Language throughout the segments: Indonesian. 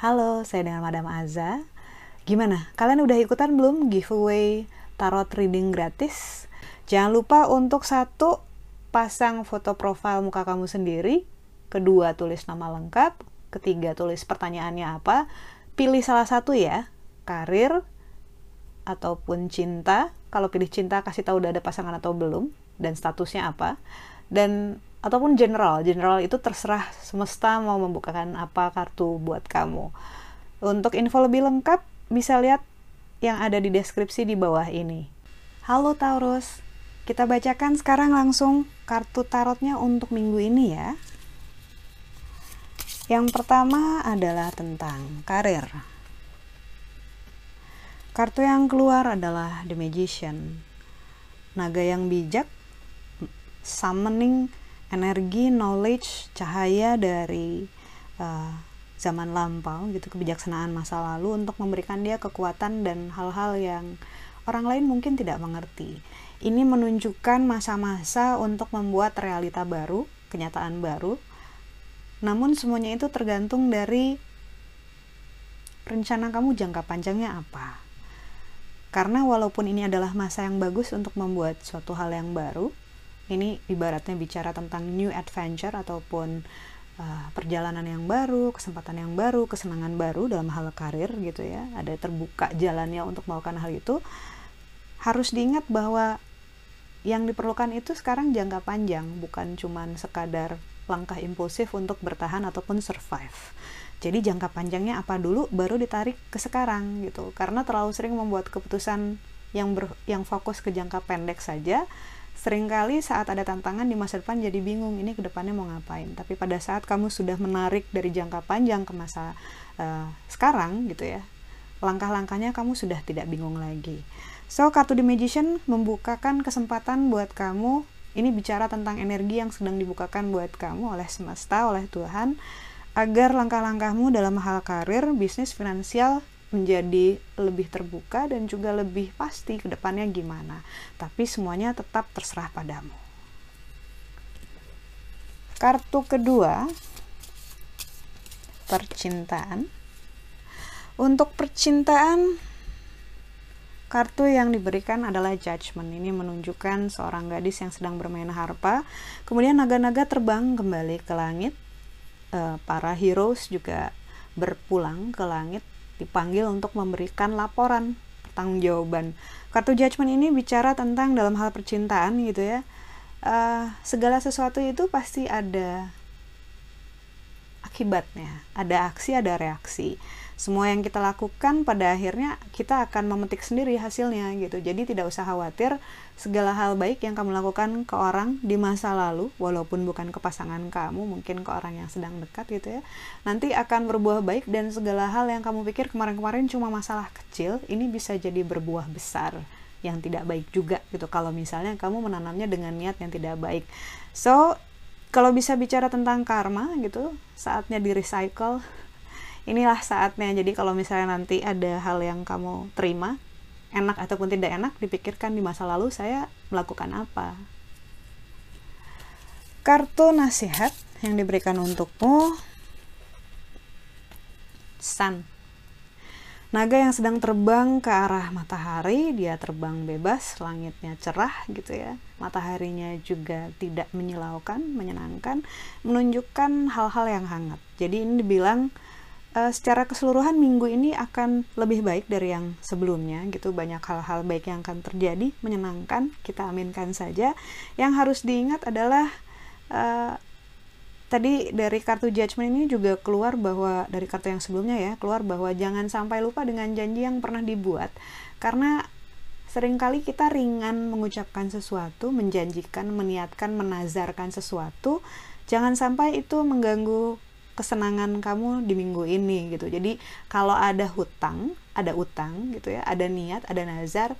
Halo, saya dengan Madam Aza. Gimana? Kalian udah ikutan belum giveaway tarot reading gratis? Jangan lupa untuk satu pasang foto profil muka kamu sendiri, kedua tulis nama lengkap, ketiga tulis pertanyaannya apa, pilih salah satu ya, karir ataupun cinta. Kalau pilih cinta kasih tahu udah ada pasangan atau belum dan statusnya apa. Dan ataupun general. General itu terserah semesta mau membukakan apa kartu buat kamu. Untuk info lebih lengkap bisa lihat yang ada di deskripsi di bawah ini. Halo Taurus, kita bacakan sekarang langsung kartu tarotnya untuk minggu ini ya. Yang pertama adalah tentang karir. Kartu yang keluar adalah The Magician. Naga yang bijak, summoning energi, knowledge, cahaya dari uh, zaman lampau gitu, kebijaksanaan masa lalu untuk memberikan dia kekuatan dan hal-hal yang orang lain mungkin tidak mengerti. Ini menunjukkan masa-masa untuk membuat realita baru, kenyataan baru. Namun semuanya itu tergantung dari rencana kamu jangka panjangnya apa. Karena walaupun ini adalah masa yang bagus untuk membuat suatu hal yang baru, ini ibaratnya bicara tentang new adventure ataupun uh, perjalanan yang baru, kesempatan yang baru, kesenangan baru dalam hal karir gitu ya. Ada terbuka jalannya untuk melakukan hal itu. Harus diingat bahwa yang diperlukan itu sekarang jangka panjang, bukan cuman sekadar langkah impulsif untuk bertahan ataupun survive. Jadi jangka panjangnya apa dulu baru ditarik ke sekarang gitu. Karena terlalu sering membuat keputusan yang ber, yang fokus ke jangka pendek saja Seringkali saat ada tantangan di masa depan jadi bingung ini ke depannya mau ngapain. Tapi pada saat kamu sudah menarik dari jangka panjang ke masa uh, sekarang gitu ya, langkah-langkahnya kamu sudah tidak bingung lagi. So, kartu The Magician membukakan kesempatan buat kamu. Ini bicara tentang energi yang sedang dibukakan buat kamu oleh semesta, oleh Tuhan, agar langkah-langkahmu dalam hal karir, bisnis, finansial menjadi lebih terbuka dan juga lebih pasti ke depannya gimana. Tapi semuanya tetap terserah padamu. Kartu kedua, percintaan. Untuk percintaan, kartu yang diberikan adalah judgment. Ini menunjukkan seorang gadis yang sedang bermain harpa. Kemudian naga-naga terbang kembali ke langit. Uh, para heroes juga berpulang ke langit dipanggil untuk memberikan laporan pertanggungjawaban. Kartu judgment ini bicara tentang dalam hal percintaan gitu ya. Uh, segala sesuatu itu pasti ada akibatnya, ada aksi, ada reaksi semua yang kita lakukan pada akhirnya kita akan memetik sendiri hasilnya gitu. Jadi tidak usah khawatir segala hal baik yang kamu lakukan ke orang di masa lalu walaupun bukan ke pasangan kamu mungkin ke orang yang sedang dekat gitu ya nanti akan berbuah baik dan segala hal yang kamu pikir kemarin-kemarin cuma masalah kecil ini bisa jadi berbuah besar yang tidak baik juga gitu. Kalau misalnya kamu menanamnya dengan niat yang tidak baik. So kalau bisa bicara tentang karma gitu saatnya di recycle inilah saatnya. Jadi kalau misalnya nanti ada hal yang kamu terima enak ataupun tidak enak dipikirkan di masa lalu saya melakukan apa. Kartu nasihat yang diberikan untukmu. Sun. Naga yang sedang terbang ke arah matahari dia terbang bebas langitnya cerah gitu ya. Mataharinya juga tidak menyilaukan menyenangkan menunjukkan hal-hal yang hangat. Jadi ini dibilang uh, secara keseluruhan minggu ini akan lebih baik dari yang sebelumnya gitu. Banyak hal-hal baik yang akan terjadi menyenangkan kita aminkan saja. Yang harus diingat adalah uh, tadi dari kartu judgment ini juga keluar bahwa dari kartu yang sebelumnya ya keluar bahwa jangan sampai lupa dengan janji yang pernah dibuat. Karena sering kali kita ringan mengucapkan sesuatu menjanjikan meniatkan menazarkan sesuatu jangan sampai itu mengganggu kesenangan kamu di minggu ini gitu. Jadi kalau ada hutang ada utang gitu ya ada niat ada nazar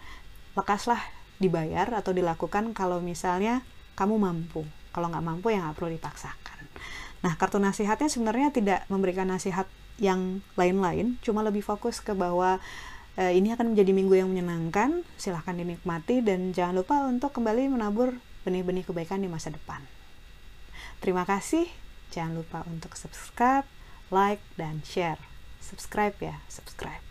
lekaslah dibayar atau dilakukan kalau misalnya kamu mampu. Kalau nggak mampu ya nggak perlu dipaksakan. Nah kartu nasihatnya sebenarnya tidak memberikan nasihat yang lain-lain. Cuma lebih fokus ke bahwa e, ini akan menjadi minggu yang menyenangkan silahkan dinikmati dan jangan lupa untuk kembali menabur benih-benih kebaikan di masa depan. Terima kasih. Jangan lupa untuk subscribe, like, dan share. Subscribe ya, subscribe.